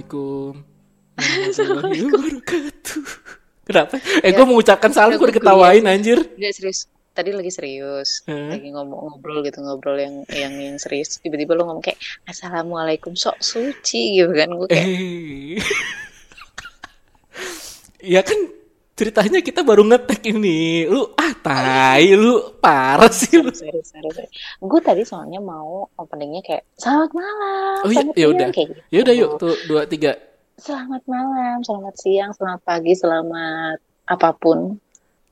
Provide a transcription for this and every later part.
Assalamualaikum warahmatullahi wabarakatuh. Kenapa? Eh, gue mengucapkan salam, gue diketawain anjir. Enggak serius. Tadi lagi serius, Hmm. lagi ngomong ngobrol gitu ngobrol yang yang yang serius. Tiba-tiba lo ngomong kayak assalamualaikum sok suci gitu kan gue kayak Eh. ya kan ceritanya kita baru ngetek ini. Lu ah tai lu parah sih lu. Gue tadi soalnya mau openingnya kayak selamat malam, Oh iya, ya udah. gitu. Ya udah yuk tuh dua tiga. Selamat malam, selamat siang, selamat pagi, selamat apa pun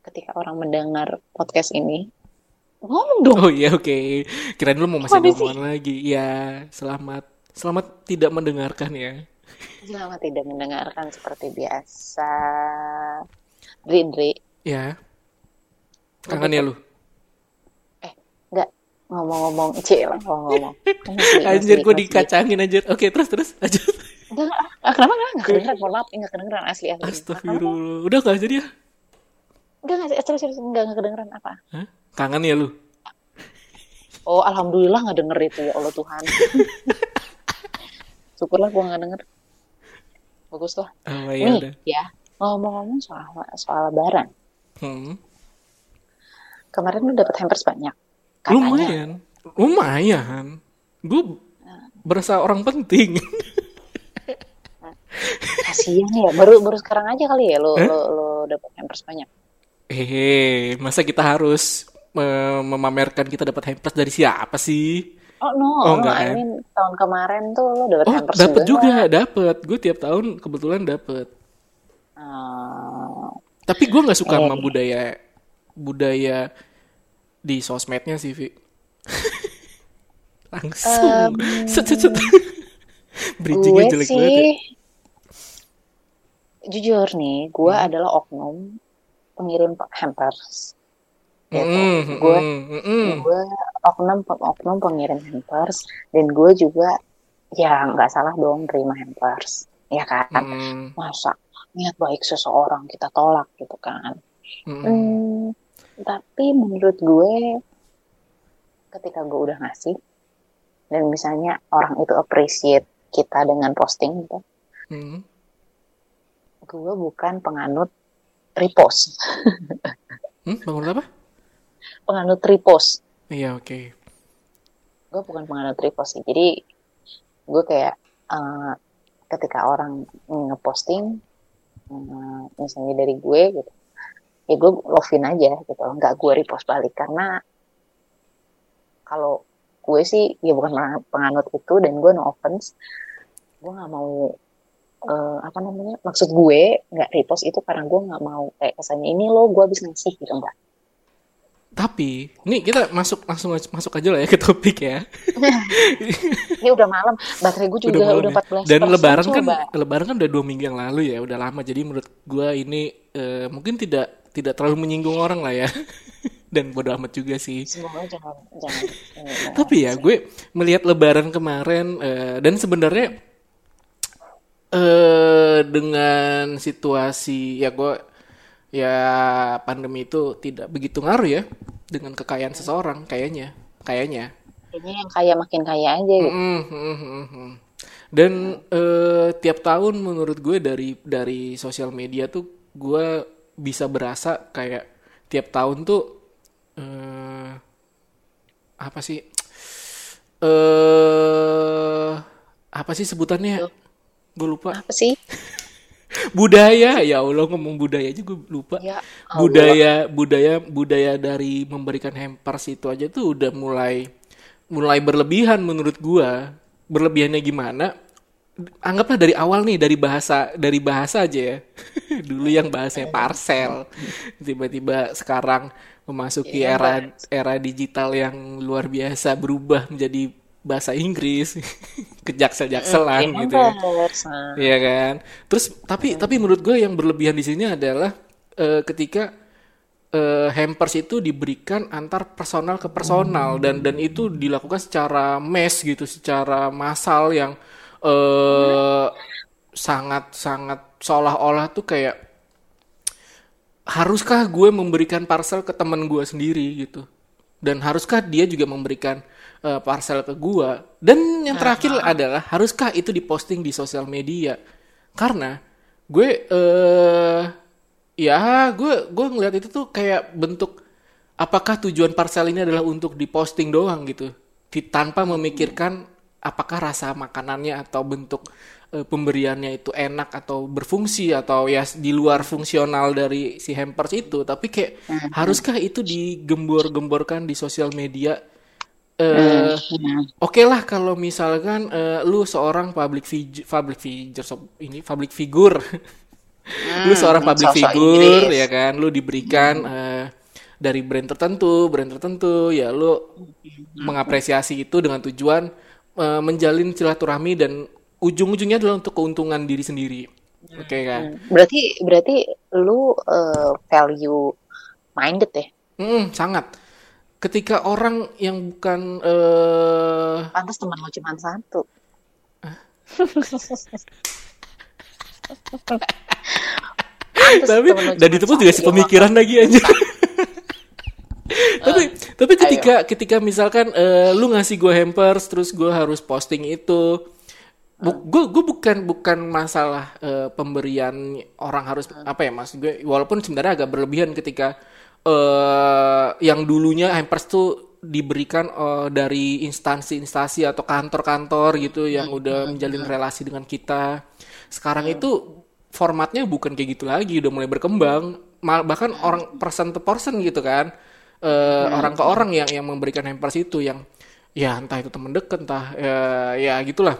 ketika orang mendengar podcast ini. Ngomong dong. Oh iya oke. Kirain lu mau masih ngomongan lagi. Iya, selamat selamat tidak mendengarkan ya. Selamat tidak mendengarkan seperti biasa. Dri, Dri. Ya. Kangen ya lu. Enggak ngomong-ngomong, cil ngomong-ngomong. Anjir gue dikacangin anjir. Oke, terus terus lanjut. Enggak, enggak. Kenapa enggak? Enggak kedengeran, mohon maaf, enggak kedengeran asli asli. Astagfirullah. Udah gak jadi ya? Enggak, enggak, serius, serius, enggak, enggak kedengeran apa? Hah? Kangen ya lu? Oh, alhamdulillah enggak denger itu ya Allah Tuhan. Syukurlah gua enggak denger. Bagus lah. Oh iya Nih, udah. ya, ngomong-ngomong soal soal lebaran. Hmm. Kemarin lu dapet hampers banyak. Katanya. Lumayan. Lumayan. Gue berasa orang penting. Kasian ya, baru baru sekarang aja kali ya lo Hah? lo lo dapet hampers banyak. Eh, masa kita harus me- memamerkan kita dapat hampers dari siapa sih? Oh no, Oh, no, enggak, I ya? mean tahun kemarin tuh lo dapet Oh, hampers dapat juga, dapat. Gue tiap tahun kebetulan dapat. Ah, Tapi gue nggak suka Eh. sama budaya budaya di sosmednya sih, Vi. Langsung. Set, set, set. Bridgingnya gue jelek sih banget ya. jujur nih, gue Hmm. adalah oknum pengirim hampers. Gitu. Mm-mm, Gue mm-mm, mm-mm. gue oknum oknum pengirim hampers dan gue juga ya nggak salah dong terima hampers, ya kan? Mm-mm, Masa niat baik seseorang kita tolak gitu kan? mm-mm. Hmm, tapi menurut gue ketika gue udah ngasih dan misalnya orang itu appreciate kita dengan posting gitu, Mm. gue bukan penganut repost, Hmm, bangun apa? penganut repost. Iya, oke. Gue bukan penganut repost sih. Jadi gue kayak eh, ketika orang ngeposting misalnya dari gue gitu, ya gue love-in aja gitu, nggak gue repost balik. Karena kalau gue sih ya bukan penganut- itu dan gue no offense, gue nggak mau eh, apa namanya maksud gue nggak repost itu karena gue nggak mau kayak kesannya ini lo gue habis ngasih gitu enggak Tapi, nih kita masuk langsung masuk aja lah ya ke topik ya. ini udah malam baterai gue juga malam udah, ya. 14 Dan lebaran kan coba. lebaran kan udah dua minggu yang lalu ya, udah lama. Jadi menurut gua ini eh, mungkin tidak tidak terlalu menyinggung orang lah ya. Dan bodo amat juga sih. semoga jangan jangan Tapi ya gue melihat lebaran kemarin eh, dan sebenarnya eh dengan situasi ya gue ya pandemi itu tidak begitu ngaruh ya dengan kekayaan seseorang kayaknya kayaknya kayaknya yang kaya makin kaya aja gitu. Mm, mm, mm, mm. Dan eh, tiap tahun menurut gue dari dari sosial media tuh gue bisa berasa kayak tiap tahun tuh eh apa sih eh apa sih sebutannya? Gue lupa. apa sih Budaya. Ya Allah ngomong budaya aja gue lupa. ya budaya budaya budaya dari memberikan hampers itu aja tuh udah mulai mulai berlebihan menurut gua. Berlebihannya gimana? Anggaplah dari awal nih dari bahasa dari bahasa aja ya. Dulu yang bahasanya parcel. Tiba-tiba sekarang memasuki Iya, era era digital yang luar biasa berubah menjadi bahasa Inggris kejaksel-jakselan gitu ya nah, Iya kan. Terus tapi tapi menurut gue yang berlebihan di sini adalah eh, ketika eh, hampers itu diberikan antar personal ke personal dan dan itu dilakukan secara mass gitu, secara massal yang eh sangat sangat seolah-olah tuh kayak haruskah gue memberikan parcel ke teman gue sendiri gitu. dan haruskah dia juga memberikan uh, parcel ke gua dan yang terakhir uh -huh. adalah haruskah itu diposting di sosial media karena gue uh, ya gue gue ngeliat itu tuh kayak bentuk apakah tujuan parcel ini adalah untuk diposting doang gitu tanpa memikirkan apakah rasa makanannya atau bentuk uh, pemberiannya itu enak atau berfungsi atau ya di luar fungsional dari si hampers itu tapi kayak hmm. haruskah itu digembor-gemborkan di sosial media uh, hmm. oke okay lah kalau misalkan uh, lu seorang public figure public figure ini public figure hmm, lu seorang public figure ya kan lu diberikan hmm. uh, dari brand tertentu brand tertentu ya lu hmm. mengapresiasi itu dengan tujuan uh, menjalin silaturahmi dan ujung-ujungnya adalah untuk keuntungan diri sendiri. Oke okay, kan? Hmm. Berarti berarti lu uh, value minded ya? Hmm, sangat. Ketika orang yang bukan uh... pantas teman lo cuma satu. tapi dan itu pun juga si pemikiran lagi aja. tapi uh, tapi ketika ayo. ketika misalkan uh, lu ngasih gue hampers terus gue harus posting itu bu, gue gue bukan bukan masalah uh, pemberian orang harus uh. apa ya mas gue walaupun sebenarnya agak berlebihan ketika uh, yang dulunya hampers tuh diberikan uh, dari instansi-instansi atau kantor-kantor gitu yang udah menjalin relasi dengan kita. Sekarang itu formatnya bukan kayak gitu lagi udah mulai berkembang. Bahkan orang person to person gitu kan. Uh, hmm. orang ke orang yang yang memberikan hampers itu yang ya entah itu teman deket entah ya, ya gitulah.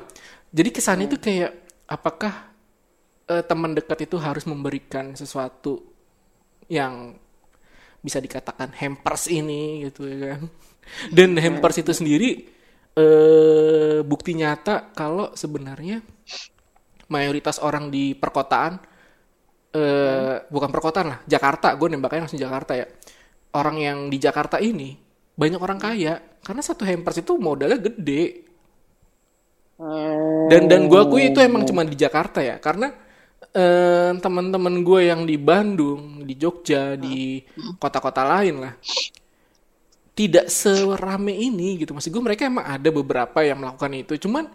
Jadi kesannya hmm. itu kayak apakah uh, teman dekat itu harus memberikan sesuatu yang bisa dikatakan hampers ini gitu ya kan dan hmm. hampers itu sendiri uh, bukti nyata kalau sebenarnya mayoritas orang di perkotaan hmm. bukan perkotaan lah Jakarta gue nembaknya langsung Jakarta ya orang yang di Jakarta ini banyak orang kaya karena satu hampers itu modalnya gede dan dan gue akui itu emang cuma di Jakarta ya karena eh, teman-teman gue yang di Bandung di Jogja di kota-kota lain lah. Tidak serame ini gitu. Maksud gue mereka emang ada beberapa yang melakukan itu. Cuman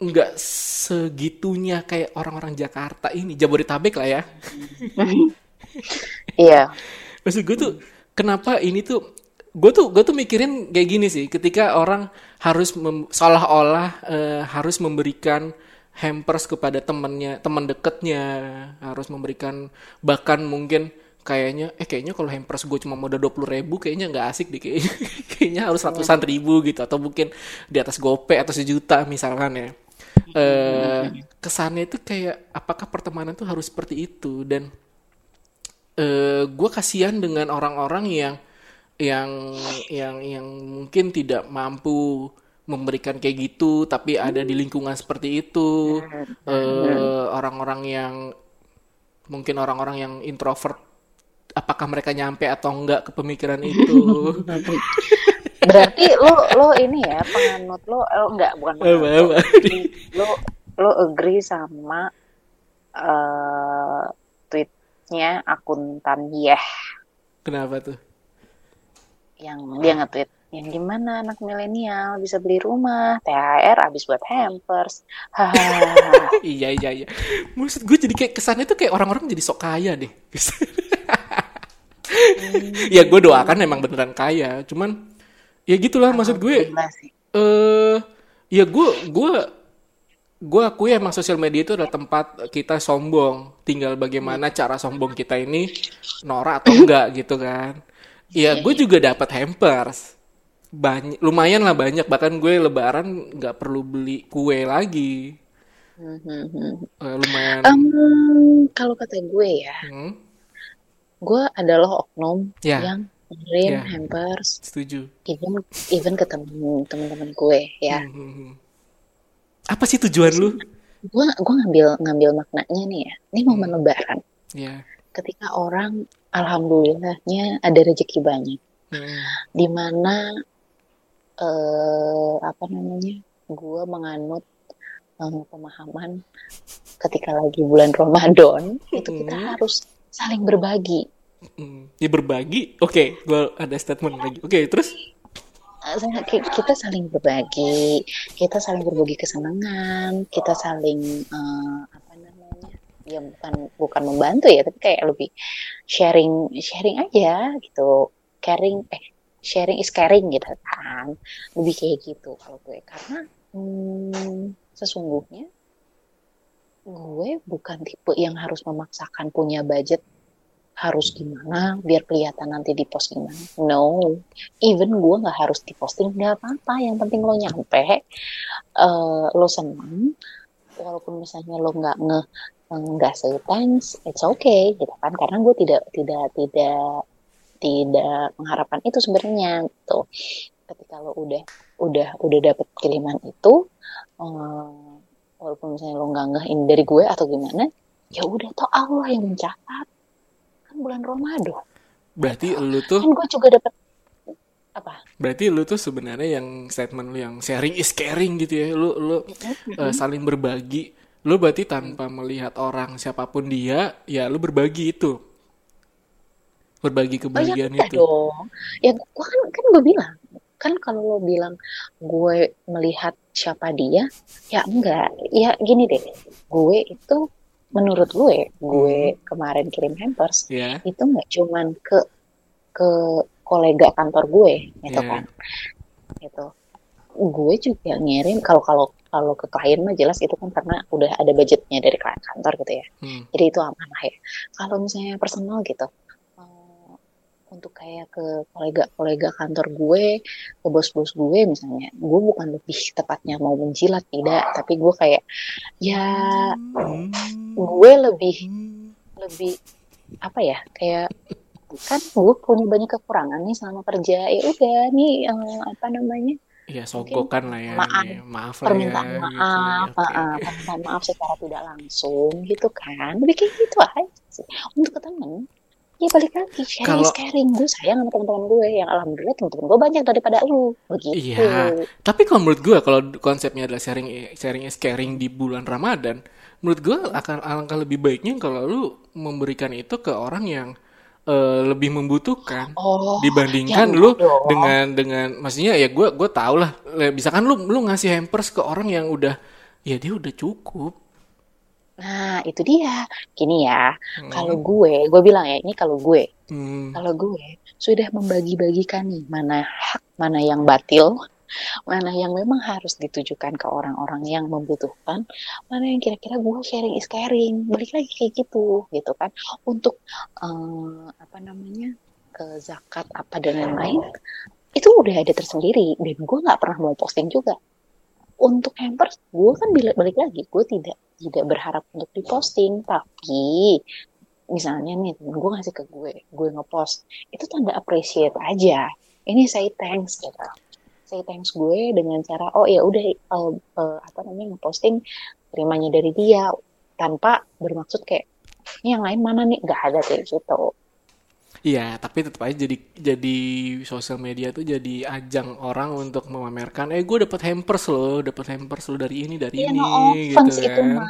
nggak segitunya kayak orang-orang Jakarta ini. Jabodetabek lah ya. Iya. Maksud gue tuh kenapa ini tuh gue tuh gue tuh mikirin kayak gini sih. Ketika orang harus seolah-olah uh, harus memberikan hampers kepada temennya teman deketnya. Harus memberikan bahkan mungkin kayaknya eh kayaknya kalau hampers gue cuma modal dua puluh ribu kayaknya nggak asik deh kayaknya. Kayaknya harus ratusan ribu gitu atau mungkin di atas gope atau sejuta misalkan ya. Uh, kesannya itu kayak apakah pertemanan tuh harus seperti itu? Dan eh, gue kasihan dengan orang-orang yang yang yang yang mungkin tidak mampu memberikan kayak gitu tapi ada di lingkungan seperti itu. Uh, orang-orang yang mungkin orang-orang yang introvert apakah mereka nyampe atau enggak ke pemikiran itu? Berarti lo lo ini ya penganut lo lo enggak bukan penganut, lo, lo agree sama uh, tweetnya akuntan ya kenapa tuh? Yang dia nge-tweet yang gimana anak milenial? Bisa beli rumah THR habis buat hampers. Iya iya iya. Maksud gue jadi kayak kesannya tuh kayak orang-orang jadi sok kaya deh. Hmm. ya gue doakan emang beneran kaya. Cuman ya gitulah maksud gue. Eh uh, ya gue gue gue akui emang sosial media itu adalah tempat kita sombong. Tinggal bagaimana cara sombong kita ini norak atau enggak gitu kan. Iya, gue juga dapat hampers. Banyak, lumayan lah banyak. Bahkan gue lebaran nggak perlu beli kue lagi. Uh, lumayan. Um, kalau kata gue ya, hmm? gue adalah oknum yeah. yang ngirim yeah. hampers. Setuju. Even even ke temen-temen gue ya. Hmm, hmm, hmm apa sih tujuan lu? Gue gua ngambil ngambil maknanya nih ya. Ini momen hmm. lebaran. Yeah. Ketika orang alhamdulillahnya ada rezeki banyak. Hmm. Di mana uh, apa namanya? Gue menganut um, pemahaman ketika lagi bulan Ramadan itu kita harus saling berbagi. Hmm. Ya berbagi, oke, okay, gue ada statement lagi. Oke, okay, terus? kita saling berbagi, kita saling berbagi kesenangan, kita saling uh, apa namanya? Ya bukan bukan membantu ya, tapi kayak lebih sharing sharing aja gitu. Caring eh sharing is caring gitu kan. Lebih kayak gitu kalau gue. Karena hmm, sesungguhnya gue bukan tipe yang harus memaksakan punya budget harus gimana biar kelihatan nanti di post no. Even gue nggak harus diposting nggak apa-apa. Yang penting lo nyampe uh, lo senang walaupun misalnya lo nggak nge nggak say thanks it's okay gitu kan. Karena gue tidak tidak tidak tidak mengharapkan itu sebenarnya gitu. Ketika lo udah udah udah dapet kiriman itu uh, walaupun misalnya lo nggak ngehin dari gue atau gimana ya udah toh Allah yang mencatat. Kan bulan Ramadan. Berarti lu tuh kan gue juga dapat apa? Berarti lu tuh sebenarnya yang statement lu yang sharing is caring gitu ya. Lu lu uh, saling berbagi. Lu berarti tanpa melihat orang siapa pun dia ya lu berbagi itu berbagi kebahagiaan oh, ya, itu dong ya gua kan kan gue bilang kan kalau lo bilang gue melihat siapa dia ya enggak ya gini deh gue itu menurut gue gue hmm. kemarin kirim hampers yeah. itu nggak cuman ke ke kolega kantor gue gitu yeah. kan itu gue juga ngirim kalau kalau kalau ke klien mah jelas itu kan karena udah ada budgetnya dari kantor gitu ya hmm. jadi itu amanah ya kalau misalnya personal gitu untuk kayak ke kolega-kolega kantor gue, ke bos-bos gue misalnya, gue bukan lebih tepatnya mau menjilat tidak, tapi gue kayak ya gue lebih lebih apa ya kayak kan gue punya banyak kekurangan nih selama kerja ya udah nih um, apa namanya Iya, sogokan lah ya. Maaf, ya. maaf lah permintaan ya, maaf, gitu ya. okay. uh, permintaan maaf secara tidak langsung gitu kan. Lebih kayak gitu aja sih. Untuk ke temen, ya balik lagi. Sharing kalau, caring. Gue sayang sama teman-teman gue. Yang alhamdulillah teman-teman gue banyak daripada lu. Begitu. Iya. Tapi kalau menurut gue kalau konsepnya adalah sharing sharing is caring di bulan ramadan menurut gue akan alangkah lebih baiknya kalau lu memberikan itu ke orang yang uh, lebih membutuhkan oh, dibandingkan ya lu dong. dengan dengan maksudnya ya gue gue tau lah. Misalkan lu lu ngasih hampers ke orang yang udah ya dia udah cukup Nah, itu dia. Gini ya, hmm. kalau gue, gue bilang ya, ini kalau gue. Hmm. Kalau gue sudah membagi-bagikan nih mana hak, mana yang batil, mana yang memang harus ditujukan ke orang-orang yang membutuhkan, mana yang kira-kira gue sharing is caring. Balik lagi kayak gitu, gitu kan. Untuk uh, apa namanya? ke zakat apa dan lain-lain itu udah ada tersendiri dan gue nggak pernah mau posting juga untuk hampers gue kan balik balik lagi gue tidak tidak berharap untuk diposting. Tapi misalnya nih temen gue ngasih ke gue gue ngepost itu tanda appreciate aja. Ini saya thanks gitu. Saya thanks gue dengan cara oh ya udah uh, uh, apa namanya ngeposting terimanya dari dia. Tanpa bermaksud kayak ini yang lain mana nih? Nggak ada kayak gitu Iya, tapi tetap aja jadi jadi sosial media tuh jadi ajang orang untuk memamerkan, eh gue dapet hampers loh, dapet hampers loh dari ini dari iya, ini, no gitu kan. itu mah.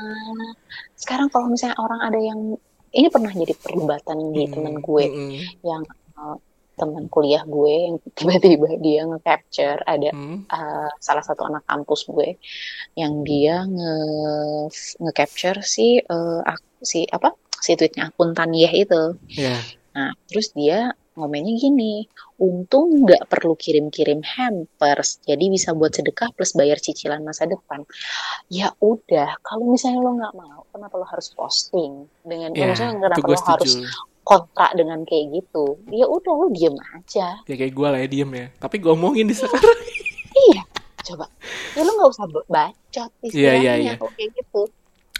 Sekarang kalau misalnya orang ada yang ini pernah jadi perdebatan di hmm, teman gue hmm. yang uh, teman kuliah gue yang tiba-tiba dia nge-capture ada hmm. uh, salah satu anak kampus gue yang dia nge nge-capture si uh, si apa si tweetnya akun Taniyah itu. Yeah Nah, terus dia ngomennya gini, untung nggak perlu kirim-kirim hampers, jadi bisa buat sedekah plus bayar cicilan masa depan. Ya udah, kalau misalnya lo nggak mau, kenapa lo harus posting dengan, ya, maksudnya kenapa lo harus kontrak dengan kayak gitu? Ya udah lo diem aja. Ya kayak gue lah ya diem ya, tapi gue ngomongin di sekarang. iya, coba. Ya lo nggak usah bacot istilahnya yeah, yeah, yeah. kayak gitu.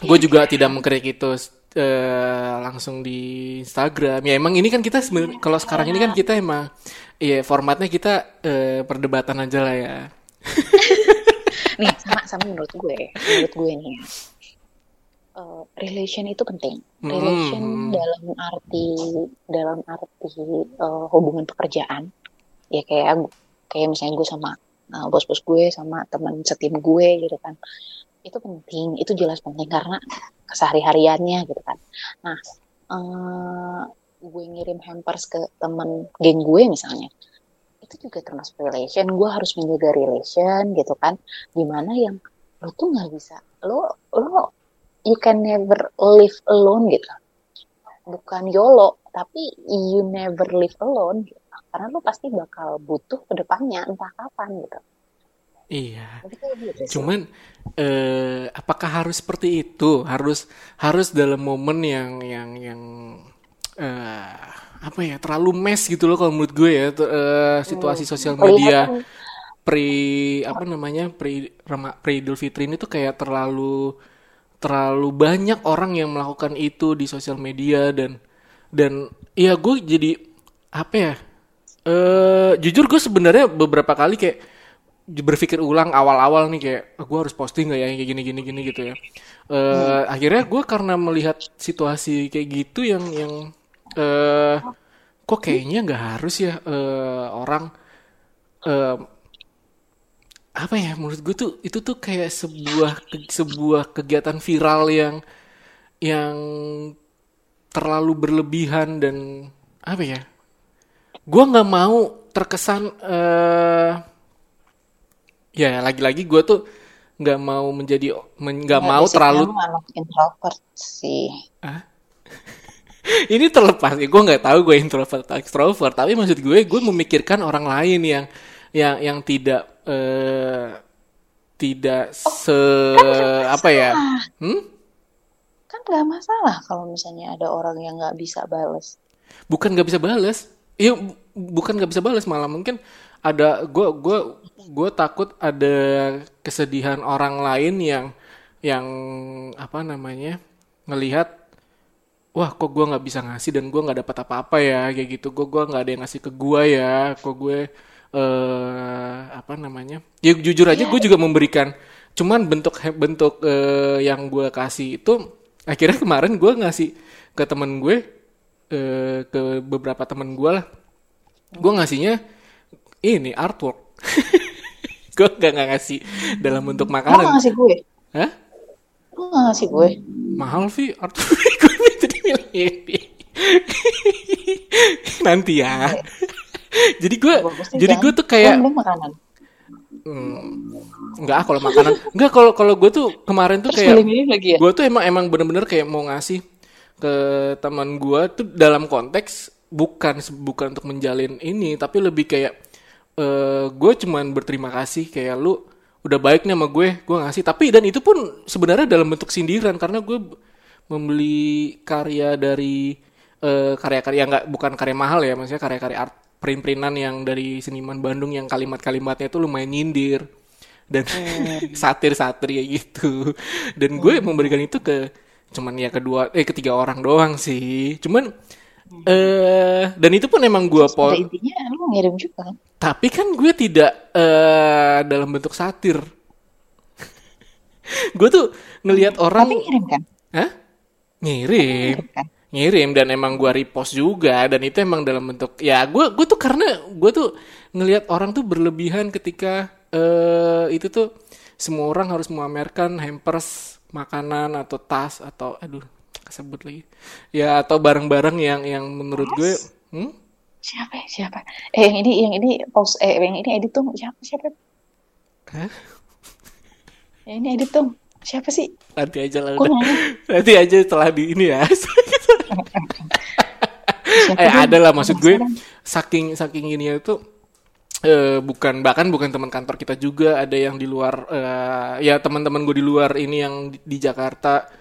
Gue juga tidak mengkritik itu uh, langsung di Instagram. Ya emang ini kan kita kalau sekarang ini kan kita emang ya formatnya kita uh, perdebatan aja lah ya. nih sama sama menurut gue, menurut gue nih ya. Uh, relation itu penting. Relation hmm. dalam arti dalam arti uh, hubungan pekerjaan. Ya kayak kayak misalnya gue sama uh, bos-bos gue sama teman setim gue gitu kan itu penting itu jelas penting karena kesehari-hariannya gitu kan. Nah uh, gue ngirim hampers ke temen geng gue misalnya itu juga termasuk relation. Gue harus menjaga relation gitu kan. Di mana yang lo tuh nggak bisa lo lo you can never live alone gitu. Bukan YOLO tapi you never live alone gitu. karena lo pasti bakal butuh ke depannya entah kapan gitu Iya. Cuman eh, apakah harus seperti itu? Harus harus dalam momen yang yang yang eh, apa ya terlalu mes gitu loh kalau menurut gue ya situasi hmm. sosial media pre apa namanya pre pre Idul Fitri ini tuh kayak terlalu terlalu banyak orang yang melakukan itu di sosial media dan dan ya gue jadi apa ya uh, jujur gue sebenarnya beberapa kali kayak berpikir ulang awal-awal nih kayak oh, gue harus posting nggak ya kayak gini gini gini gitu ya uh, hmm. akhirnya gue karena melihat situasi kayak gitu yang yang uh, kok kayaknya nggak harus ya uh, orang uh, apa ya menurut gue tuh itu tuh kayak sebuah sebuah kegiatan viral yang yang terlalu berlebihan dan apa ya gue nggak mau terkesan uh, ya lagi-lagi gue tuh nggak mau menjadi nggak mau terlalu introvert sih. Ah? ini terlepas ya gue nggak tahu gue introvert atau extrovert tapi maksud gue gue memikirkan orang lain yang yang yang tidak uh, tidak oh, se kan apa ya? Hmm? kan nggak masalah kalau misalnya ada orang yang nggak bisa balas bukan nggak bisa balas iya bukan nggak bisa balas malah mungkin ada gue gue gue takut ada kesedihan orang lain yang yang apa namanya ngelihat wah kok gue nggak bisa ngasih dan gue nggak dapat apa-apa ya kayak gitu. Gue gue nggak ada yang ngasih ke gue ya kok gue uh, apa namanya. Ya jujur aja yeah. gue juga memberikan cuman bentuk bentuk uh, yang gue kasih itu akhirnya kemarin gue ngasih ke temen gue uh, ke beberapa temen gue lah. Gue ngasihnya ini artwork gue gak, gak ngasih dalam bentuk makanan. Lo ngasih gue Hah? Lo gak ngasih gue mahal Vi. Artwork gue jadi milih nanti ya. Jadi gue jadi gue tuh kayak makanan. Hmm, enggak kalau makanan. Enggak kalau kalau gue tuh kemarin tuh Terus kayak ya? gue tuh emang emang bener-bener kayak mau ngasih ke teman gue tuh dalam konteks bukan bukan untuk menjalin ini tapi lebih kayak uh, gue cuman berterima kasih kayak lu udah baik nih sama gue gue ngasih tapi dan itu pun sebenarnya dalam bentuk sindiran karena gue membeli karya dari uh, karya-karya nggak bukan karya mahal ya maksudnya karya-karya art print-printan yang dari seniman Bandung yang kalimat-kalimatnya itu lumayan nyindir dan hmm. satir-satir ya gitu. Dan gue hmm. memberikan itu ke cuman ya kedua eh ketiga orang doang sih. Cuman eh dan itu pun emang gue pol intinya lu ngirim juga. Tapi kan gue tidak uh, dalam bentuk satir. gue tuh ngelihat orang Tapi ngirim kan? Hah? Ngirim. ngirim kan? ngirim dan emang gue repost juga dan itu emang dalam bentuk ya gue gue tuh karena gue tuh ngelihat orang tuh berlebihan ketika uh, itu tuh semua orang harus memamerkan hampers makanan atau tas atau aduh kesebut lagi. Ya atau barang-barang yang yang menurut gue hmm? siapa ya? Siapa? Eh yang ini yang ini post eh yang ini edit tuh siapa siapa? Hah? yang ini edit tuh siapa sih? Nanti aja lah. Nanti aja setelah di ini ya. Eh ada lah maksud gue. saking saking ini itu uh, bukan bahkan bukan teman kantor kita juga. Ada yang di luar uh, ya teman-teman gue di luar ini yang di, di Jakarta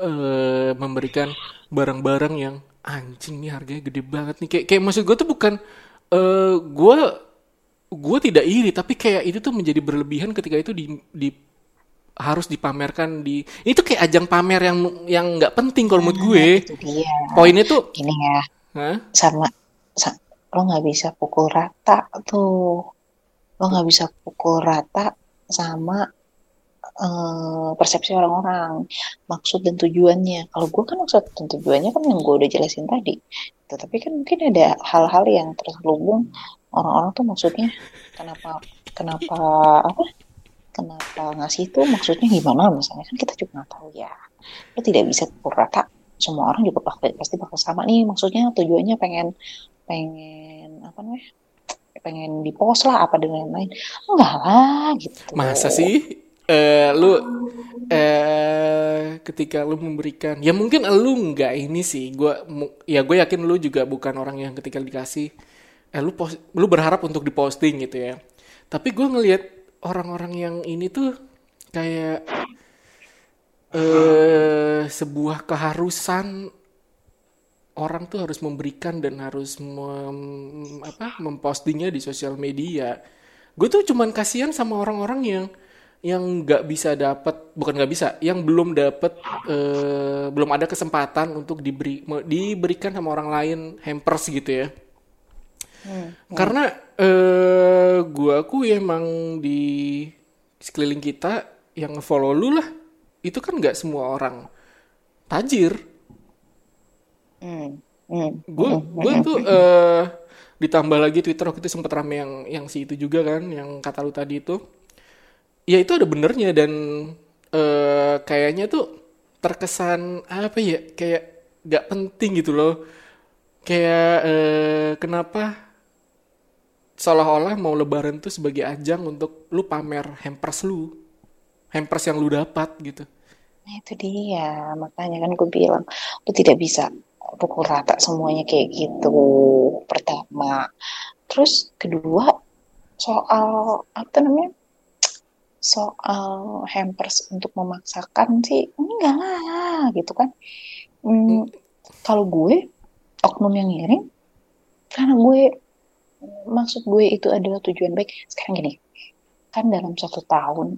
uh, memberikan barang-barang yang anjing nih harganya gede banget nih. Kayak kayak maksud gue tuh bukan uh, gue gue tidak iri tapi kayak itu tuh menjadi berlebihan ketika itu di di harus dipamerkan di itu kayak ajang pamer yang yang nggak penting kalau menurut gue. Nah, poinnya tuh ini ya. Huh? sama, sama lo nggak bisa pukul rata tuh. Lo nggak bisa pukul rata sama uh, persepsi orang-orang maksud dan tujuannya. Kalau gue kan maksud dan tujuannya kan yang gue udah jelasin tadi. Tetapi kan mungkin ada hal-hal yang terselubung orang-orang tuh maksudnya kenapa kenapa apa? Kenapa ngasih itu maksudnya gimana? Misalnya kan kita juga nggak tahu ya. Lo tidak bisa pukul rata. Semua orang juga pasti bakal sama nih. Maksudnya tujuannya pengen pengen apa namanya? Pengen di post lah apa dan lain-lain. Enggak lah gitu. Masa sih eh lu eh ketika lu memberikan ya mungkin lu nggak ini sih gua ya gue yakin lu juga bukan orang yang ketika dikasih eh lu post, lu berharap untuk diposting gitu ya tapi gue ngelihat orang-orang yang ini tuh kayak eh sebuah keharusan orang tuh harus memberikan dan harus mem- apa mempostingnya di sosial media. Gue tuh cuman kasihan sama orang-orang yang yang nggak bisa dapat bukan nggak bisa, yang belum dapat eh, belum ada kesempatan untuk diberi diberikan sama orang lain hampers gitu ya. Karena eh gua aku emang di sekeliling kita yang follow lu lah, itu kan nggak semua orang tajir Hmm. Hmm. gue gue tuh eh ditambah lagi Twitter waktu itu sempat rame yang yang si itu juga kan yang kata lu tadi itu ya itu ada benernya dan eh kayaknya tuh terkesan apa ya kayak gak penting gitu loh. Kayak eh kenapa seolah-olah mau lebaran tuh sebagai ajang untuk lu pamer hampers lu hampers yang lu dapat gitu. Nah, itu dia. Makanya kan gue bilang lu tidak bisa pukul rata semuanya kayak gitu pertama. Terus kedua soal apa namanya soal hampers untuk memaksakan sih enggak lah gitu kan. Hmm, kalau gue oknum yang ngirim karena gue maksud gue itu adalah tujuan baik. Sekarang gini kan dalam satu tahun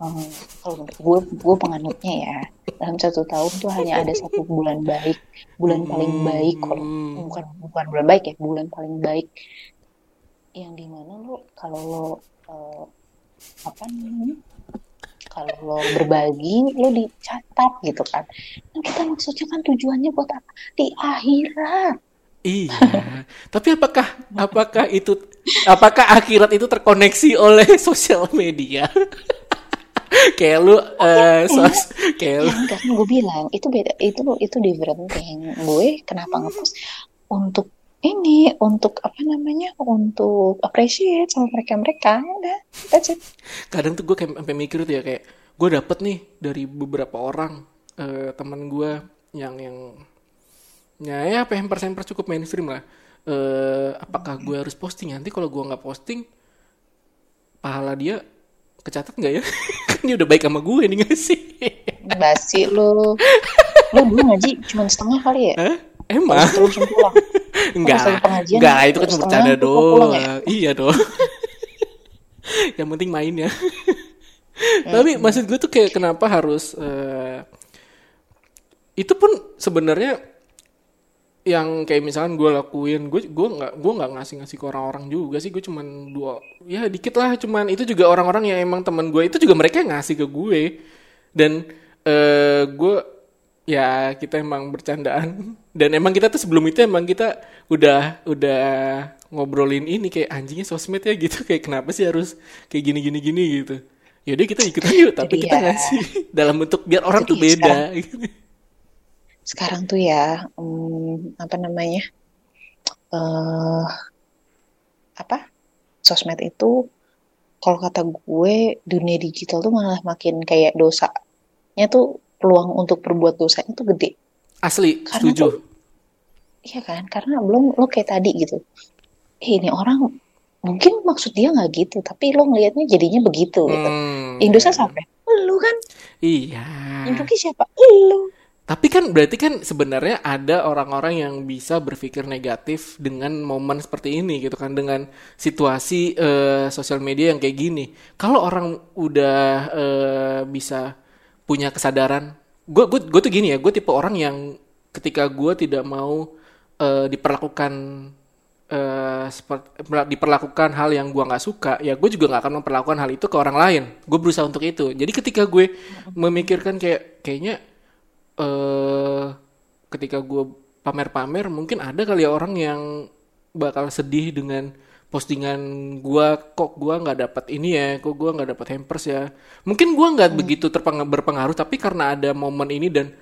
hmm, kalau gue gue penganutnya ya dalam satu tahun tuh hanya ada satu bulan baik bulan paling baik kalau Hmm. bukan bukan bulan baik ya bulan paling baik. Yang di mana lo kalau lo eh, apa namanya? Kalau berbagi lo dicatat gitu kan. Kan kita maksudnya kan tujuannya buat apa? Di akhirat. Iya, tapi apakah apakah itu apakah akhirat itu terkoneksi oleh sosial media? kayak lu eh, sos, kayak lu. Ya kan gue bilang itu beda itu itu different thing. Gue kenapa ngepost? Untuk ini untuk apa namanya untuk appreciate sama mereka mereka udah that's it kadang tuh gue kayak sampai mikir tuh ya kayak gue dapet nih dari beberapa orang eh, teman gue yang yang ya ya apa hampers hampers cukup mainstream lah. Eh, apakah gue harus posting nanti kalau gue nggak posting pahala dia kecatat nggak ya? kan dia udah baik sama gue nih gak sih? basi lo lo dulu ngaji cuma setengah kali ya Hah? Emang? terus langsung pulang Enggak, enggak itu kan bercanda pulang doang. ya? Iya dong. Yang penting main ya. Tapi maksud gue tuh kayak kenapa harus eh, itu pun sebenarnya yang kayak misalkan gue lakuin gue gue nggak gue nggak ngasih ngasih ke orang-orang juga sih gue cuman dua ya dikit lah cuman itu juga orang-orang yang emang teman gue itu juga mereka yang ngasih ke gue dan eh gue ya kita emang bercandaan. Dan emang kita tuh sebelum itu emang kita udah udah ngobrolin ini kayak anjingnya sosmed ya gitu. Kayak kenapa sih harus kayak gini gini gini gitu. Yaudah kita ikutan yuk. Tapi Jadi kita ya. ngasih dalam bentuk biar orang Jadi tuh beda gitu. sekarang tuh ya hmm, apa namanya eh apa sosmed itu kalau kata gue dunia digital tuh malah makin kayak dosanya tuh peluang untuk berbuat dosanya tuh gede. Asli Karena setuju. tuh- Iya kan? Karena belum lo kayak tadi gitu. Eh, ini orang mungkin maksud dia nggak gitu tapi lo ngelihatnya jadinya begitu gitu. Hmm, dosa siapa lu kan? Iya. Rugi siapa? Lu. Tapi kan berarti kan sebenarnya ada orang-orang yang bisa berpikir negatif dengan momen seperti ini gitu kan dengan situasi eh, sosial media yang kayak gini. Kalau orang udah eh, bisa punya kesadaran, gue gue gue tuh gini ya, gue tipe orang yang ketika gue tidak mau eh, diperlakukan eh, seperti diperlakukan hal yang gue nggak suka, ya gue juga nggak akan memperlakukan hal itu ke orang lain. Gue berusaha untuk itu. Jadi ketika gue memikirkan kayak kayaknya eh ketika gue pamer-pamer mungkin ada kali ya orang yang bakal sedih dengan postingan gue kok gue nggak dapat ini ya kok gue nggak dapat hampers ya. Mungkin gue nggak begitu terpeng- berpengaruh tapi karena ada momen ini dan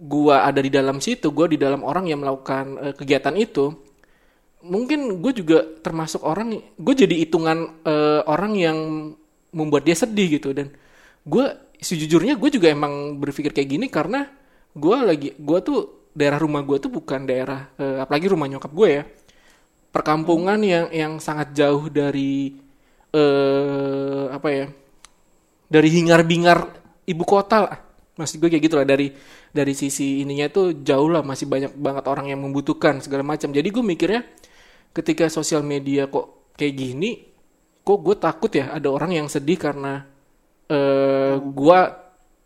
gue ada di dalam situ gue di dalam orang yang melakukan eh, kegiatan itu mungkin gue juga termasuk orang gue jadi hitungan eh, orang yang membuat dia sedih gitu. Dan gue sejujurnya gue juga emang berpikir kayak gini karena gue lagi gue tuh daerah rumah gue tuh bukan daerah eh, apalagi rumah nyokap gue ya perkampungan yang yang sangat jauh dari eh apa ya dari hingar-bingar ibu kota lah. Masih gue kayak gitu lah dari dari sisi ininya tuh jauh lah masih banyak banget orang yang membutuhkan segala macam. Jadi gue mikirnya ketika sosial media kok kayak gini kok gue takut ya ada orang yang sedih karena eh gue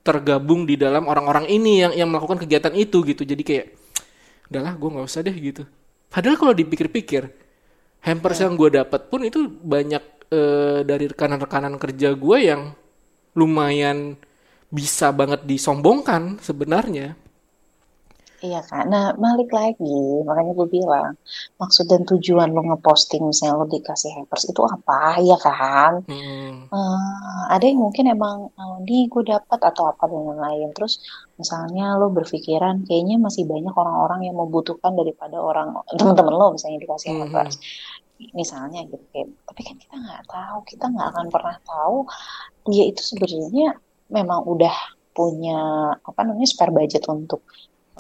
tergabung di dalam orang-orang ini yang yang melakukan kegiatan itu gitu. Jadi kayak udahlah gue nggak usah deh gitu padahal kalau dipikir-pikir hampers yang gue dapat pun itu banyak eh, dari rekanan-rekanan kerja gue yang lumayan bisa banget disombongkan sebenarnya Iya kan. Nah, balik lagi, makanya gue bilang, maksud dan tujuan lo ngeposting misalnya lo dikasih hampers itu apa, ya kan? Hmm, Eh, ada yang mungkin emang eh, di gue dapat atau apa dan lain-lain. Terus misalnya lo berpikiran kayaknya masih banyak orang-orang yang membutuhkan daripada orang teman-teman lo misalnya dikasih mhm. hampers. Misalnya gitu kayak, tapi kan kita nggak tahu, kita nggak akan pernah tahu dia itu sebenarnya memang udah punya apa namanya spare budget untuk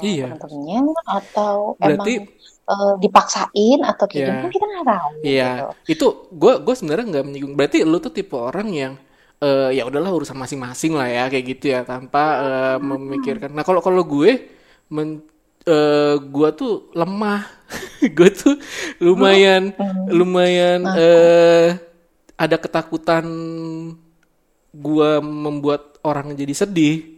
Iya, temen-temennya atau berarti emang eh, dipaksain atau kayak gimana ya kan kita nggak tahu Iya, gitu. itu gue gue sebenarnya nggak menyinggung. Berarti lu tuh tipe orang yang eh, ya udahlah urusan masing-masing lah ya kayak gitu ya tanpa eh, memikirkan. Nah kalau kalau gue men, eh, gue tuh lemah, gue tuh lumayan lumayan Nah, eh, ada ketakutan gue membuat orang jadi sedih.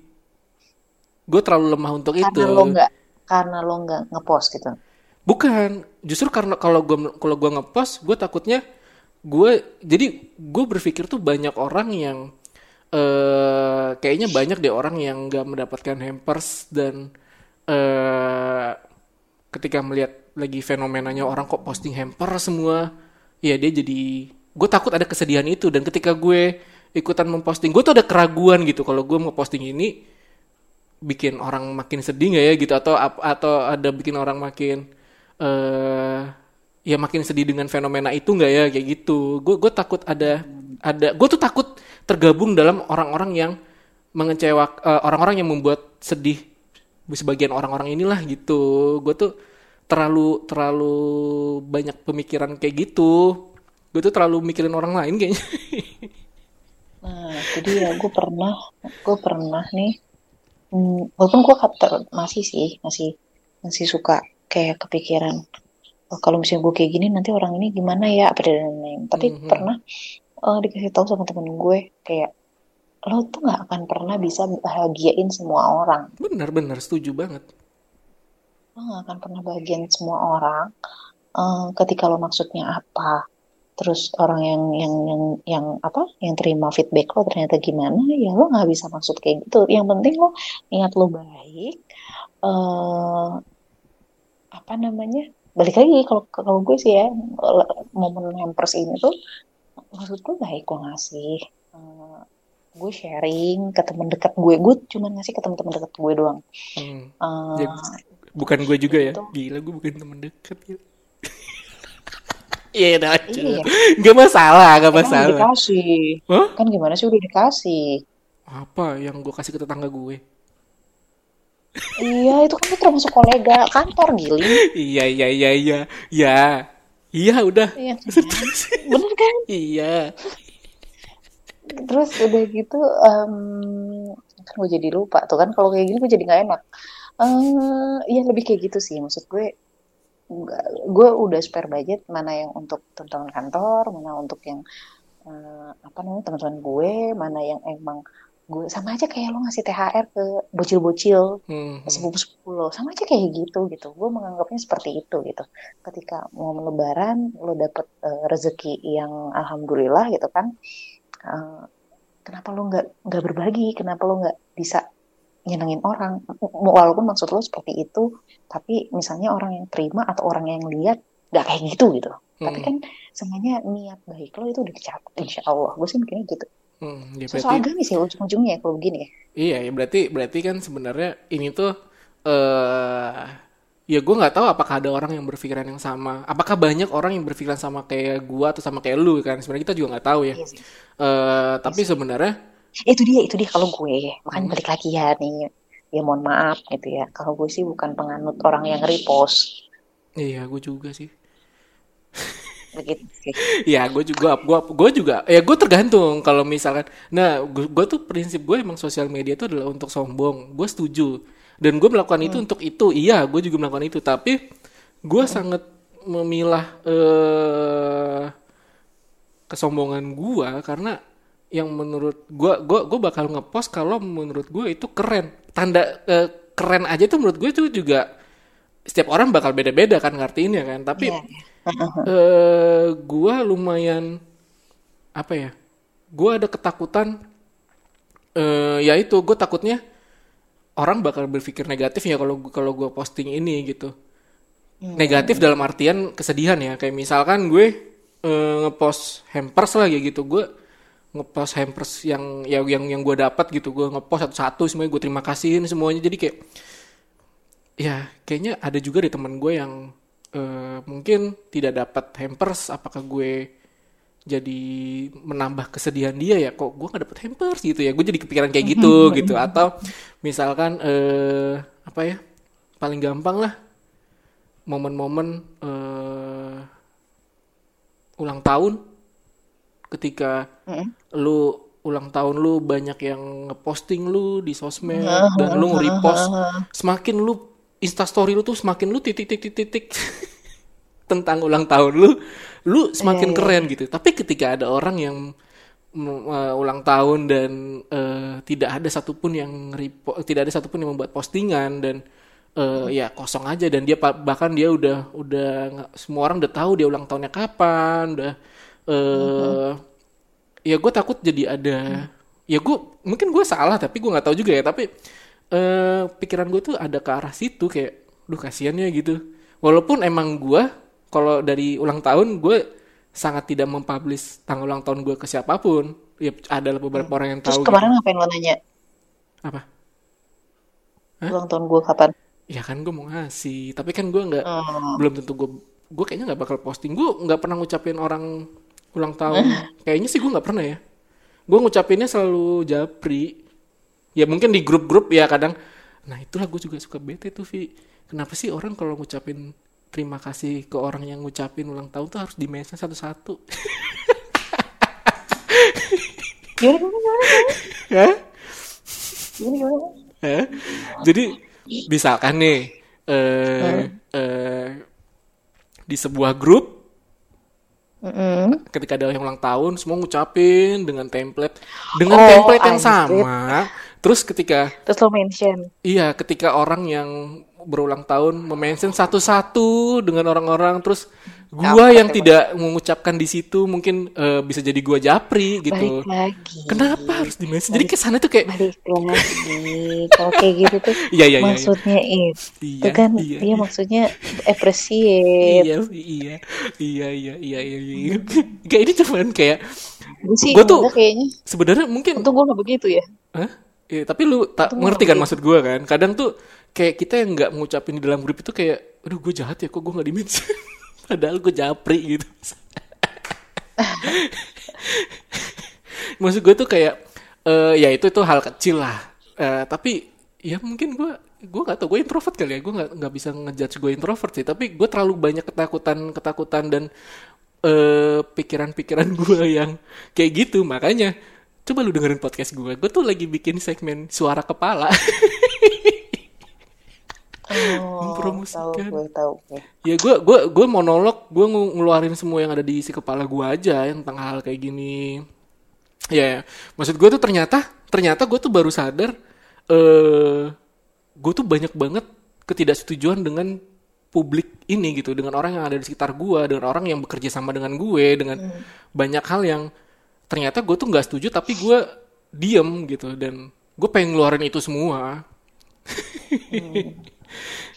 Gue terlalu lemah untuk karena itu. lo nggak karena lo nggak ngepost gitu. Bukan, justru karena kalau gue kalau gua ngepost, gue takutnya gue jadi gue berpikir tuh banyak orang yang eh kayaknya banyak deh orang yang nggak mendapatkan hampers dan eh ketika melihat lagi fenomenanya orang kok posting hampers semua, ya dia jadi gue takut ada kesedihan itu dan ketika gue ikutan memposting, gue tuh ada keraguan gitu kalau gue mau posting ini bikin orang makin sedih nggak ya gitu? Atau atau ada bikin orang makin eh ya makin sedih dengan fenomena itu nggak ya? Kayak gitu. Gue gue takut ada ada gue tuh takut tergabung dalam orang-orang yang mengecewa eh, orang-orang yang membuat sedih sebagian orang-orang inilah gitu. Gue tuh terlalu terlalu banyak pemikiran kayak gitu. Gue tuh terlalu mikirin orang lain kayaknya. Nah, jadi ya gue pernah, gue pernah nih, hmm, walaupun gue masih sih, masih masih suka kayak kepikiran, oh, kalau misalnya gue kayak gini nanti orang ini gimana ya, apa dan lain-lain. Tapi Mhm. pernah eh, dikasih tahu sama temen gue kayak lo tuh nggak akan pernah bisa bahagiain semua orang, benar-benar setuju banget lo nggak akan pernah bahagiain semua orang. eh, ketika lo maksudnya apa, terus orang yang yang yang yang apa, yang terima feedback lo ternyata gimana, ya lo nggak bisa maksud kayak gitu. Yang penting lo niat lo baik. eh apa namanya? Balik lagi kalau kalau gue sih ya momen hampers ini tuh maksud gue baik gue ngasih. Eh, gue sharing ke temen dekat gue, gue cuma ngasih ke temen-temen dekat gue doang. Hmm. Eh, Ya, bukan gue juga ya itu gila gue bukan teman dekat ya iya udah iya lanjut ya nggak masalah nggak Eh, kan udah masalah dikasih. Hah? Kan gimana sih udah dikasih? apa yang gue kasih ke tetangga gue Iya, itu kan termasuk kolega kantor, Gili. iya iya iya iya ya iya udah Iya kan? Bener kan? iya Terus udah gitu, em, kan gue jadi lupa tuh kan kalau kayak gini gue jadi nggak enak. Eh, ya lebih kayak gitu sih, maksud gue. Gue udah spare budget mana yang untuk teman-teman kantor, mana untuk yang eh, apa namanya teman-teman gue, mana yang emang gue sama aja kayak lo ngasih THR ke bocil-bocil Hmm, hmm. sepupu-sepupu lo sama aja kayak gitu gitu. Gue menganggapnya seperti itu gitu. Ketika mau lebaran lo dapet eh, rezeki yang alhamdulillah gitu kan eh, kenapa lo nggak nggak berbagi? Kenapa lo nggak bisa nyenengin orang. Walaupun maksud lo seperti itu tapi misalnya orang yang terima atau orang yang lihat nggak kayak gitu gitu. Tapi Hmm, kan sebenarnya niat baik lo itu udah dicapai insya Allah. Gue sih mikirnya gitu. Hmm. ya berarti agamis ya ujung-ujungnya ya kalau begini ya. Iya ya berarti berarti kan sebenarnya ini tuh eh ya gue nggak tahu apakah ada orang yang berpikiran yang sama. Apakah banyak orang yang berpikiran sama kayak gue atau sama kayak lu kan? Sebenarnya kita juga nggak tahu ya. Iya sih. Eh, tapi sebenarnya itu dia itu dia kalau gue. Hmm. makanya balik lagi ya nih. Ya mohon maaf gitu ya. Kalau gue sih bukan penganut orang yang repost. Iya gue juga sih. Begitu sih. Ya gue juga gue gue juga. Ya gue tergantung kalau misalkan. Nah gue tuh prinsip gue emang sosial media itu adalah untuk sombong. Gue setuju. Dan gue melakukan itu untuk itu. Iya gue juga melakukan itu. Tapi gue sangat memilah eh kesombongan gue karena yang menurut gue gue gue bakal ngepost kalau menurut gue itu keren tanda eh, keren aja tuh menurut gue itu juga setiap orang bakal beda-beda kan ngertiinnya kan tapi Iya, eh gua lumayan apa ya? Gua ada ketakutan eh ya itu gue takutnya orang bakal berpikir negatif ya kalau kalau gua posting ini gitu. Negatif dalam artian kesedihan ya. Kayak misalkan gue eh, ngepost hampers ya gitu. Gue ngepost hampers yang yang yang yang gue dapat gitu. Gue ngepost satu-satu semuanya gue terima kasihin semuanya. Jadi kayak ya kayaknya ada juga di teman gue yang eh, mungkin tidak dapat hampers. Apakah gue jadi menambah kesedihan dia ya? Kok gue nggak dapet hampers gitu ya? Gue jadi kepikiran kayak gitu gitu. Atau misalkan eh apa ya paling gampang lah momen-momen eh ulang tahun ketika Mm-mm. lu ulang tahun lu banyak yang ngeposting lu di sosmed dan lu nge-repost. semakin lu instastory lu tuh semakin lu titik titik titik tentang ulang tahun lu lu semakin keren gitu. Tapi ketika ada orang yang mm, uh, ulang tahun dan uh, tidak ada satupun yang repo, tidak ada satupun yang membuat postingan dan uh, ya kosong aja dan dia bahkan dia udah udah semua orang udah tahu dia ulang tahunnya kapan udah uh, ya gue takut jadi ada ya gue mungkin gue salah tapi gue nggak tahu juga ya tapi eh pikiran gue tuh ada ke arah situ kayak duh kasihan ya gitu. Walaupun emang gue kalau dari ulang tahun gue sangat tidak mempublish tanggal ulang tahun gue ke siapa pun. Ya ada beberapa orang yang terus tahu gitu. kemarin ngapain lo nanya? Apa? Ulang tahun gue kapan? Ya kan gue mau ngasih tapi kan gue nggak Oh. belum tentu gue gue kayaknya nggak bakal posting. Gue nggak pernah ngucapin orang ulang tahun. Kayaknya sih gue nggak pernah ya. Gue ngucapinnya selalu japri. Ya mungkin di grup-grup ya kadang. Nah itulah gue juga suka bete tuh Vi kenapa sih orang kalau ngucapin terima kasih ke orang yang ngucapin ulang tahun tuh harus di mention satu-satu? Gimana gimana gimana gimana? Gimana. Jadi misalkan nih eh eh, di sebuah grup Mm-mm. ketika ada yang ulang tahun semua ngucapin dengan template dengan Oh, template yang sama. Terus ketika terus lo mention iya ketika orang yang berulang tahun memention satu-satu dengan orang-orang. Terus gua Apa yang tuh, tidak mengucapkan di situ mungkin eh, bisa jadi gua japri gitu. balik lagi. Kenapa harus di mention? Jadi kesannya tuh kayak balik lagi. Kalau kayak gitu tuh Iya, iya, iya, iya. maksudnya itu Iya, kan? iya, dia iya. maksudnya appreciate. Iya iya. Iya iya iya iya iya. Kayak ini cuman kayak gue sih Gua tuh- kayaknya sebenarnya mungkin untung gue gak begitu ya. Hah? Iya, tapi lu tak ngerti kan maksud gue kan? Kadang tuh kayak kita yang nggak ngucapin di dalam grup itu kayak aduh gue jahat ya kok gue nggak dimention padahal gue japri gitu. Maksud gue tuh kayak eh ya itu itu hal kecil lah. Eh, tapi ya mungkin gue gue gak tau gue introvert kali ya. Gue nggak nggak bisa ngejudge gue introvert sih. Tapi gue terlalu banyak ketakutan ketakutan dan eh pikiran-pikiran gue yang kayak gitu. Makanya coba lu dengerin podcast gue gue tuh lagi bikin segmen suara kepala oh, Mempromosikan. tahu gue tahu ya gue gue gue monolog gue ngeluarin semua yang ada di isi kepala gue aja yang tentang hal kayak gini. Ya maksud gue tuh ternyata ternyata gue tuh baru sadar eh gue tuh banyak banget ketidaksetujuan dengan publik ini gitu dengan orang yang ada di sekitar gue dengan orang yang bekerja sama dengan gue dengan banyak hal yang ternyata gue tuh nggak setuju tapi gue diem gitu dan gue pengen ngeluarin itu semua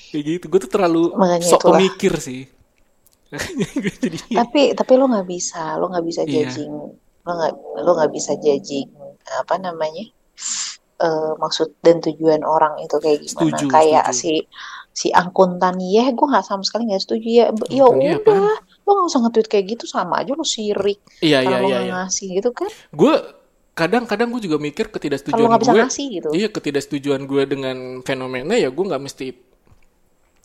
kayak gitu gue tuh terlalu Makanya sok itulah. pemikir sih jadi tapi tapi lo nggak bisa lo nggak bisa Iya. judging lo nggak lo nggak bisa judging apa namanya eh maksud dan tujuan orang itu kayak gimana Setuju, kayak setuju. si si angkuntan ya gue nggak sama sekali nggak setuju ya ya udah lo nggak usah nge-tweet kayak gitu sama aja lo sirik Iya iya kalau lo iya. iya. ngasih gitu kan Gue kadang-kadang gue juga mikir ketidaksetujuan gue. ngasih gitu Iya ketidaksetujuan gue dengan fenomena ya gue nggak mesti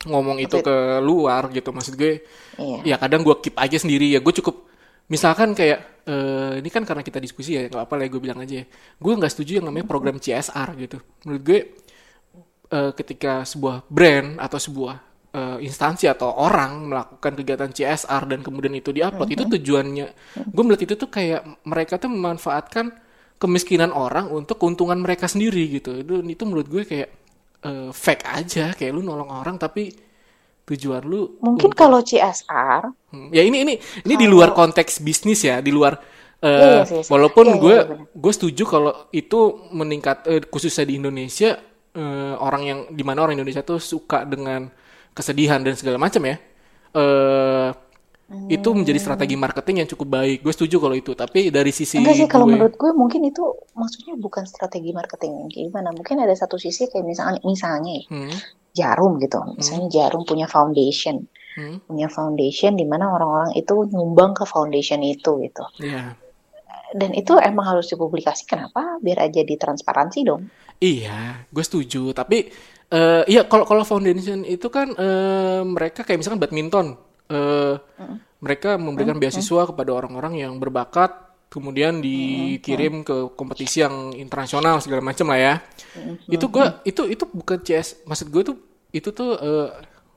ngomong itu ke luar gitu maksud gue. iya Ya kadang gue keep aja sendiri ya gue cukup misalkan kayak eh, ini kan karena kita diskusi ya nggak apa lah ya gue bilang aja ya. Gue nggak setuju yang namanya program CSR gitu. Menurut gue eh, ketika sebuah brand atau sebuah eh, instansi atau orang melakukan kegiatan CSR dan kemudian itu diupload itu tujuannya gue melihat itu tuh kayak mereka tuh memanfaatkan kemiskinan orang untuk keuntungan mereka sendiri gitu itu itu menurut gue kayak eh, fake aja kayak lu nolong orang tapi tujuan lu mungkin kalau CSR Hmm, Ya ini ini ini di luar konteks bisnis ya, di luar eh, Iya, iya walaupun Iya, iya, gue iya, benar. gue setuju kalau itu meningkat eh, khususnya di Indonesia eh, orang yang di mana orang Indonesia tuh suka dengan kesedihan dan segala macam ya. Itu menjadi strategi marketing yang cukup baik. Gue setuju kalau itu, tapi dari sisi enggak sih kalau gue- menurut gue mungkin itu maksudnya bukan strategi marketing. Gimana? Mungkin ada satu sisi kayak misalnya misalnya ya, Hmm, jarum gitu. Misalnya jarum punya foundation. Hmm, punya foundation di mana orang-orang itu nyumbang ke foundation itu gitu. Iya. dan itu emang harus dipublikasikan kenapa? Biar aja ditransparansi dong. Iya, gue setuju. Tapi eh iya kalau kalau foundation itu kan eh, mereka kayak misalkan badminton, eh, mereka memberikan beasiswa kepada orang-orang yang berbakat, kemudian dikirim ke kompetisi yang internasional segala macam lah ya. Itu gue itu itu bukan CS, maksud gue tuh itu tuh eh,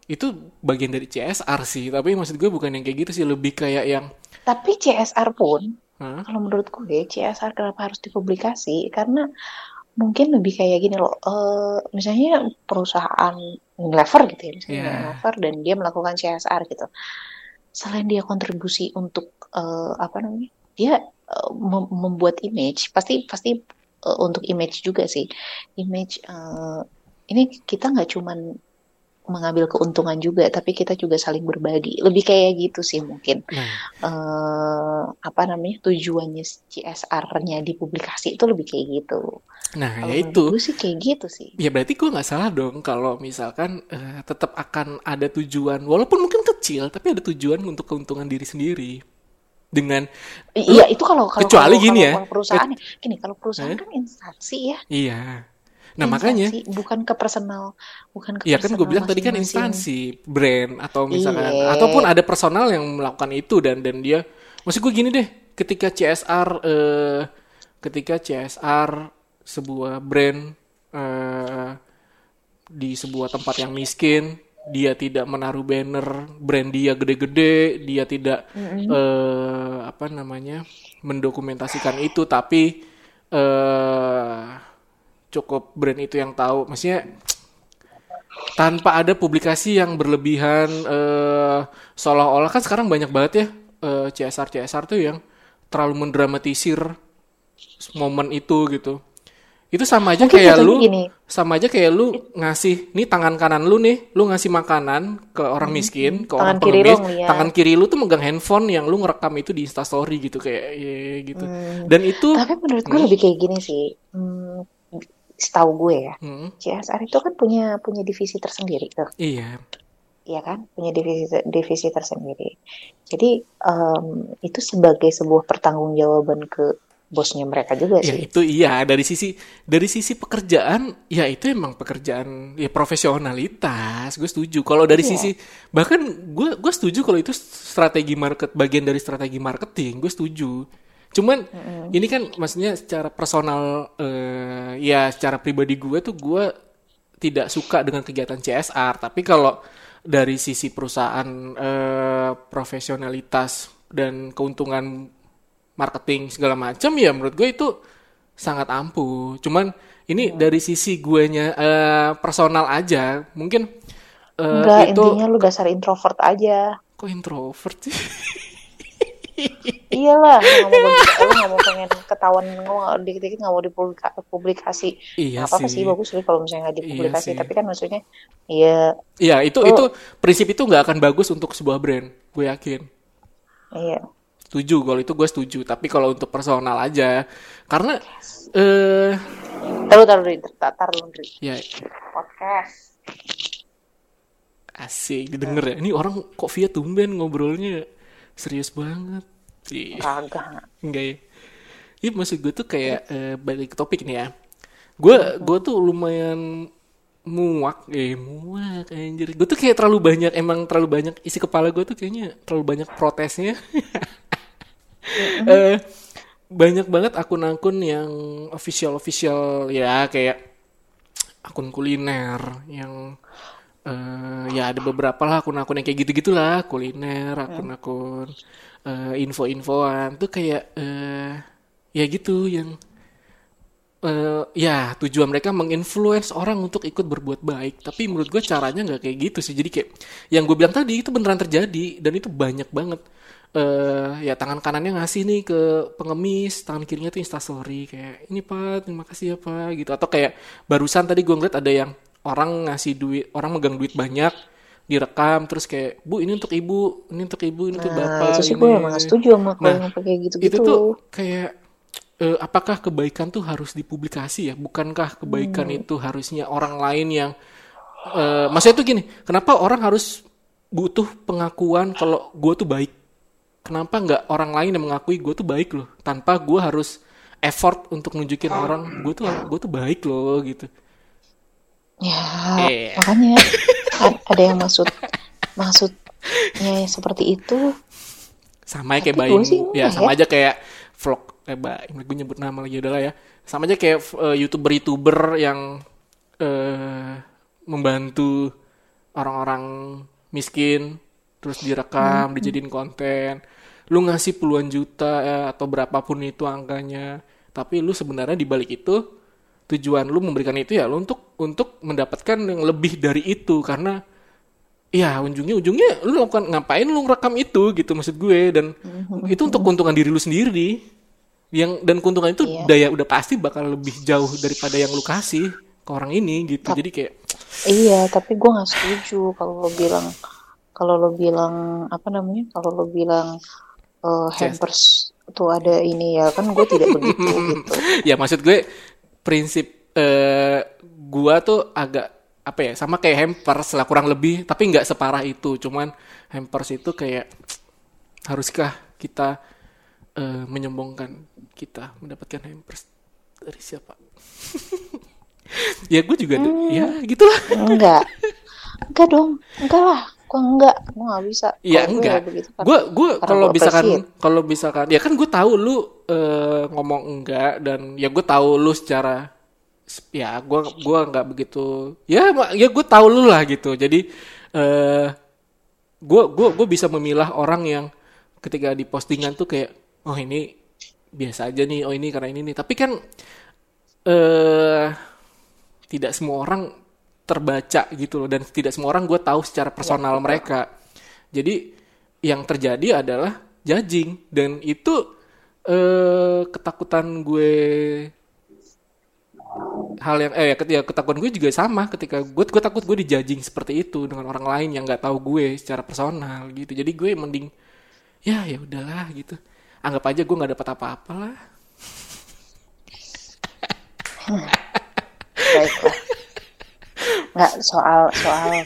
itu bagian dari CSR sih. Tapi maksud gue bukan yang kayak gitu sih, lebih kayak yang tapi CSR pun Hah? kalau menurut gue CSR kenapa harus dipublikasi karena mungkin lebih kayak gini loh eh, misalnya perusahaan Unilever gitu ya misalnya Iya. Unilever dan dia melakukan CSR gitu selain dia kontribusi untuk eh, apa namanya dia eh, mem- membuat image pasti pasti eh, untuk image juga sih image eh, ini kita nggak cuman mengambil keuntungan juga tapi kita juga saling berbagi lebih kayak gitu sih mungkin Nah, eh apa namanya tujuannya CSR-nya dipublikasi itu lebih kayak gitu. nah Kalau ya itu. gue sih kayak gitu sih. Ya berarti gue nggak salah dong kalau misalkan eh, tetap akan ada tujuan, walaupun mungkin kecil, tapi ada tujuan untuk keuntungan diri sendiri. Dengan Iya itu kalau kalau kecuali kalau- gini kalau- ya. kalau perusahaan gini kalau perusahaan Eh? kan instansi ya. iya, nah makanya, Instansi, bukan ke personal, bukan ke ya kan gue bilang tadi kan instansi, brand atau misalkan, Iya. ataupun ada personal yang melakukan itu dan dan dia, maksud gue gini deh, ketika CSR, eh, ketika CSR sebuah brand eh, di sebuah tempat yang miskin dia tidak menaruh banner brand dia gede-gede dia tidak eh, apa namanya mendokumentasikan itu tapi eh cukup brand itu yang tahu maksudnya tanpa ada publikasi yang berlebihan eh seolah-olah kan sekarang banyak banget ya eh, CSR CSR tuh yang terlalu mendramatisir momen itu gitu itu sama aja Mungkin kayak lu gini. sama aja kayak lu ngasih nih tangan kanan lu nih lu ngasih makanan ke orang miskin ke orang Hmm. Tangan kiri lu pengemis ngeliat. tangan kiri lu tuh megang handphone yang lu ngerekam itu di instastory gitu kayak ye, gitu dan itu Hmm. Tapi menurut gue lebih kayak gini sih. Hmm, setahu gue ya, Hmm, CSR itu kan punya punya divisi tersendiri tuh. iya. Iya kan, punya divisi divisi tersendiri. Jadi em, itu sebagai sebuah pertanggungjawaban ke bosnya mereka juga Ya sih. itu iya. Dari sisi dari sisi pekerjaan ya itu emang pekerjaan ya profesionalitas. Gue setuju. Kalau dari Iya. sisi bahkan gue gue setuju kalau itu strategi market bagian dari strategi marketing. Gue setuju cuman ini kan maksudnya secara personal eh, ya secara pribadi gue tuh gue tidak suka dengan kegiatan CSR tapi kalau dari sisi perusahaan eh, profesionalitas dan keuntungan marketing segala macam ya menurut gue itu sangat ampuh. Cuman ini dari sisi guenya eh, personal aja, mungkin eh, Enggak, itu intinya lu dasar introvert aja. kok introvert sih? Iyalah, lu nggak mau nggak mau pengen ketahuan nggak- dikit-dikit nggak mau dipublikasi. Iya Nggak apa-apa sih. sih bagus sih kalau misalnya nggak dipublikasi. sih. Tapi kan maksudnya, iya, Iya itu Oh. itu prinsip itu nggak akan bagus untuk sebuah brand, gue yakin. iya. Setuju kalau itu gue setuju. Tapi kalau untuk personal aja, karena eh Taruh taruh taruh Dri. ya Podcast. asik didengar ya ini orang kok via tumben ngobrolnya serius banget Kagak. enggak ya. Iya maksud gue tuh kayak eh, balik ke topik nih ya. Gue gue tuh lumayan muak eh muak anjir. Gue tuh kayak terlalu banyak emang terlalu banyak isi kepala gue tuh kayaknya terlalu banyak protesnya. Eh, banyak banget akun-akun yang official official ya kayak akun kuliner yang eh, ya ada beberapa lah akun-akun yang kayak gitu gitulah kuliner akun-akun eh, info-infoan. Tuh kayak eh, ya gitu yang eh, ya tujuan mereka menginfluence orang untuk ikut berbuat baik. Tapi menurut gue caranya nggak kayak gitu sih. Jadi kayak yang gue bilang tadi itu beneran terjadi. Dan itu banyak banget. Eh ya tangan kanannya ngasih nih ke pengemis. Tangan kirinya tuh instastory. Kayak ini pak terima kasih ya pak gitu. Atau kayak barusan tadi gue ngeliat ada yang orang ngasih duit orang megang duit banyak direkam terus kayak bu ini untuk ibu ini untuk ibu ini untuk Nah, bapak itu sih ini." gue emang gak setuju sama Nah, yang kayak gitu-gitu. itu tuh kayak eh, apakah kebaikan tuh harus dipublikasi ya? Bukankah kebaikan Hmm. itu harusnya orang lain yang eh, maksudnya tuh gini, kenapa orang harus butuh pengakuan kalau gue tuh baik? Kenapa nggak orang lain yang mengakui gue tuh baik loh, tanpa gue harus effort untuk nunjukin orang gue tuh gue tuh baik loh gitu. Ya, Iya. makanya ada yang maksud maksudnya seperti itu. sama ya kayak Baim sih ya sama ya. aja kayak vlog eh Baim gue nyebut nama lagi udahlah ya sama aja kayak eh, youtuber youtuber yang eh membantu orang-orang miskin terus Hmm. direkam dijadiin konten lu ngasih puluhan juta ya, atau berapapun itu angkanya tapi lu sebenarnya di balik itu tujuan lu memberikan itu ya lu untuk untuk mendapatkan yang lebih dari itu karena Iya, ujungnya ujungnya lu lakukan ngapain lu ngerekam itu gitu maksud gue dan itu untuk keuntungan diri lu sendiri. Yang dan keuntungan itu Iya. daya udah pasti bakal lebih jauh daripada yang lu kasih ke orang ini gitu. Jadi kayak Iya, tapi gue nggak setuju kalau lo bilang kalau lo bilang apa namanya? Kalau lo bilang eh, hampers tuh ada ini ya kan gue tidak begitu gitu. ya maksud gue prinsip eh gua tuh agak apa ya sama kayak hampers lah kurang lebih. Tapi nggak separah itu. Cuman hampers itu kayak haruskah kita eh, menyombongkan kita mendapatkan hampers dari siapa? Ya gue juga tuh ya gitulah Enggak, enggak dong, enggak lah. Gue enggak, gue nggak bisa. Iya gue enggak. Gue gue kalau gue misalkan kalau misalkan ya kan gue tahu lu eh, ngomong enggak dan ya gue tahu lu secara ya gue gua nggak begitu ya ya gue tahu lu lah gitu. Jadi eh gue gue gue bisa memilah orang yang ketika di postingan tuh kayak oh ini biasa aja nih oh ini karena ini nih tapi kan eh tidak semua orang terbaca gitu loh. Dan tidak semua orang gue tahu secara personal mereka. jadi yang terjadi adalah judging. Dan itu eh ketakutan gue hal yang eh ya ya ketakutan gue juga sama ketika gue gue takut gue dijudging seperti itu dengan orang lain yang nggak tahu gue secara personal gitu. Jadi gue mending ya ya udahlah gitu. Anggap aja gue nggak dapat apa-apa lah. Enggak soal soal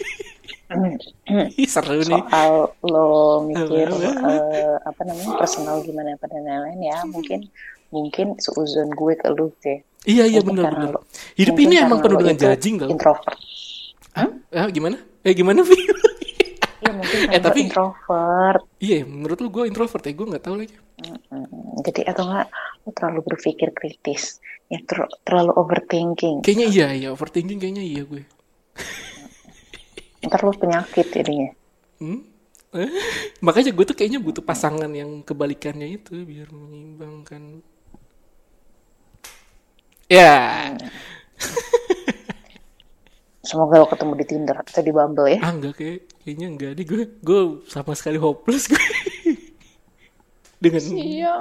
seru nih. soal lo mikir Apa, apa? eh, apa namanya personal gimana pada lain-lain ya. Mungkin mungkin seuzon gue ke lu deh iya iya benar benar lo- hidup ini emang penuh lo dengan judging tau? introvert. Hah? Ah, gimana? Eh gimana Vi? Iya mungkin Eh, karena lo tapi- introvert. Iya menurut lu gue introvert ya? Gue nggak tahu lagi. Jadi atau enggak lo terlalu berpikir kritis. Ya ter- terlalu overthinking. Kayaknya iya iya overthinking kayaknya iya gue ntar lo penyakit jadinya. Hmm? Eh? Makanya gue tuh kayaknya butuh pasangan yang kebalikannya itu biar menyeimbangkan. Ya, semoga lo ketemu di Tinder atau di Bumble ya. Ah enggak kayak kayaknya enggak deh. Gue gue sama sekali hopeless gue dengan iya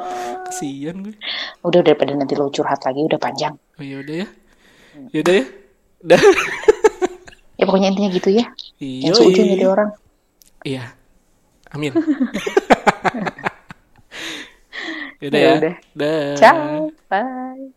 kesian gue. udah daripada nanti lo curhat lagi udah panjang. Oh ya udah ya, ya udah ya, ya pokoknya intinya gitu ya. Iya, yang seujung jadi orang. Iya, amin. Yaudah Ya. Ya, udah. dah. ciao. Bye